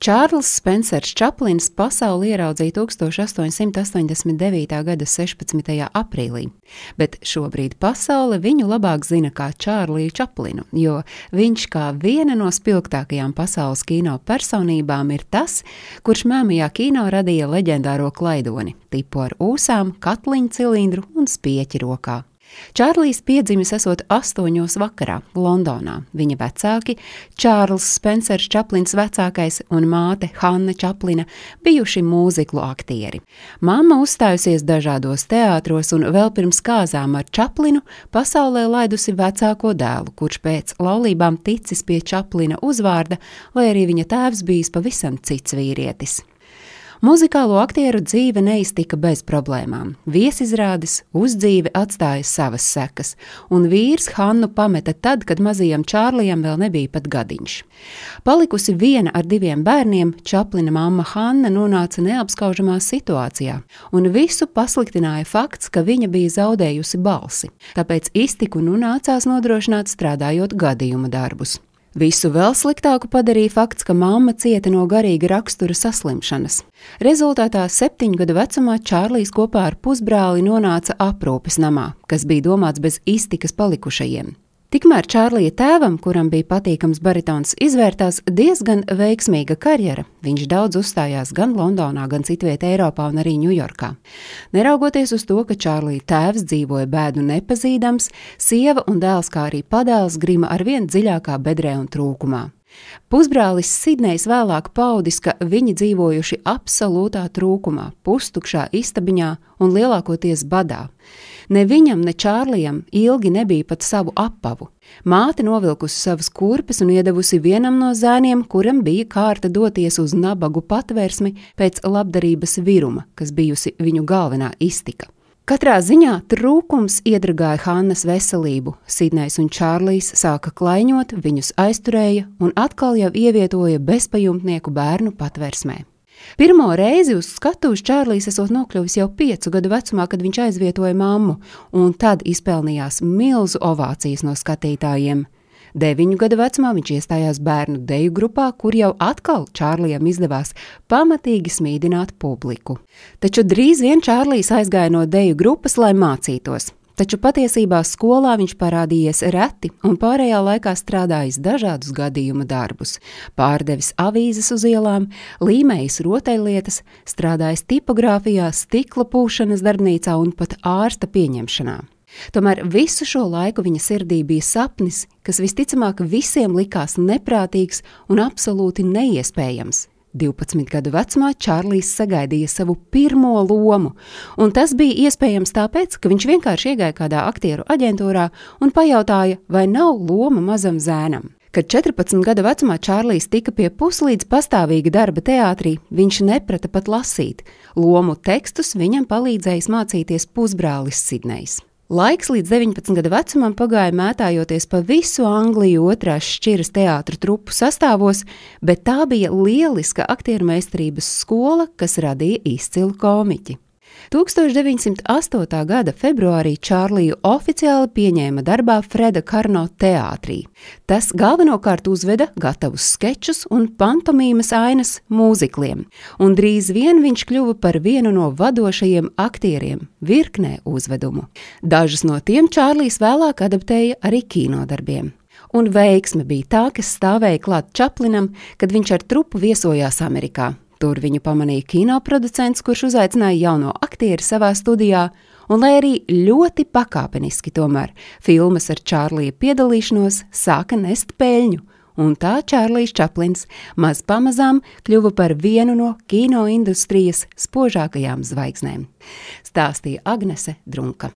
Čārlis Spencers Čaplins pasauli ieraudzīja 1889. gada 16. aprīlī, bet šobrīd pasaule viņu labāk zina kā Čārliju Čaplinu, jo viņš kā viena no spilgtākajām pasaules kino personībām ir tas, kurš mēmajā kino radīja leģendāro klaidoni, tipu ar ūsām, katliņu cilindru un spieķi rokā. Čārlis piedzimis esot astoņos vakarā Londonā. Viņa vecāki, Čārlis Spencers Čaplins vecākais un māte Hanna Čaplina, bijuši mūziklu aktieri. Māma uzstājusies dažādos teātros un vēl pirms kāzām ar Čaplinu pasaulē laidusi vecāko dēlu, kurš pēc laulībām ticis pie Čaplina uzvārda, lai arī viņa tēvs bijis pavisam cits vīrietis. Muzikālo aktieru dzīve neiztika bez problēmām. Viesizrādes uzdzīve atstāja savas sekas, un vīrs Hannu pameta tad, kad mazajam Čārlijam vēl nebija pat gadiņš. Palikusi viena ar diviem bērniem, Čaplina mamma Hanna nonāca neapskaužamā situācijā, un visu pasliktināja fakts, ka viņa bija zaudējusi balsi, tāpēc iztiku nu nācās nodrošināt strādājot gadījuma darbus. Visu vēl sliktāku padarīja fakts, ka mamma cieta no garīga rakstura saslimšanas. Rezultātā septiņu gadu vecumā Čārlijs kopā ar pusbrāli nonāca aprūpes namā, kas bija domāts bez iztikas palikušajiem. Tikmēr Čārlija tēvam, kuram bija patīkams baritons, izvērtās diezgan veiksmīga karjera. Viņš daudz uzstājās gan Londonā, gan citvietā Eiropā un arī Ņujorkā. Neraugoties uz to, ka Čārlija tēvs dzīvoja bēdu nepazīdams, sieva un dēls, kā arī padēls, grima arvien dziļākā bedrē un trūkumā. Pusbrālis Sidnejs vēlāk paudis, ka viņi dzīvojuši absolūtā trūkumā, pustukšā istabiņā un lielākoties badā. Ne viņam, ne Čārlijam ilgi nebija pat savu apavu. Māte novilkusi savas kurpes un iedavusi vienam no zēniem, kuram bija kārta doties uz nabagu patvērsmi pēc labdarības viruma, kas bijusi viņu galvenā iztika. Katrā ziņā trūkums iedragāja Hannas veselību. Sidnejs un Čārlijs sāka klaiņot, viņus aizturēja un atkal jau ievietoja bezpajumtnieku bērnu patvērsmē. Pirmo reizi uz skatuves Čārlis esot nokļuvis jau piecu gadu vecumā, kad viņš aizvietoja mammu, un tad izpelnījās milzu ovācijas no skatītājiem. Deviņu gadu vecumā viņš iestājās bērnu deju grupā, kur jau atkal Čārlijam izdevās pamatīgi smīdināt publiku. Taču drīz vien Čārlijs aizgāja no deju grupas, lai mācītos. Taču patiesībā skolā viņš parādījies reti un pārējā laikā strādājis dažādus gadījumu darbus, pārdevis avīzes uz ielām, līmējis rotaļlietas, strādājis tipogrāfijā, stikla pūšanas darbnīcā un pat ārsta pieņemšanā. Tomēr visu šo laiku viņa sirdī bija sapnis, kas visticamāk visiem likās neprātīgs un absolūti neiespējams 12 gadu vecumā Čārlis sagaidīja savu pirmo lomu, un tas bija iespējams tāpēc, ka viņš vienkārši iegāja kādā aktieru aģentūrā un pajautāja, vai nav loma mazam zēnam. Kad 14 gadu vecumā Čārlis tika pie puslīdz pastāvīga darba teātrī, viņš neprata pat lasīt. Lomu tekstus viņam palīdzējis mācīties pusbrālis Sidnejs. Laiks līdz 19 gadu vecumam pagāja mētājoties pa visu Angliju otrās šķiras teātru trupu sastāvos, bet tā bija lieliska aktieru meistarības skola, kas radīja izcilu komiķi. 1908. gada februārī Čārliju oficiāli pieņēma darbā Freda Karno teātrī. Tas galvenokārt uzveda gatavus skečus un pantomīmas ainas mūzikliem, un drīz vien viņš kļuva par vienu no vadošajiem aktieriem virknē uzvedumu. Dažus no tiem Čārlijs vēlāk adaptēja arī kinodarbiem. Un veiksme bija tā, kas stāvēja klāt Čaplinam, kad viņš ar trupu viesojās Amerikā. Tur viņu pamanīja kinoproducents, kurš uzaicināja jauno aktieri savā studijā, un lai arī ļoti pakāpeniski tomēr filmas ar Čārlija piedalīšanos sāka nest peļņu, un tā Čārlijs Čaplins maz pamazām kļuva par vienu no kino industrijas spožākajām zvaigznēm. Stāstīja Agnese Drunka.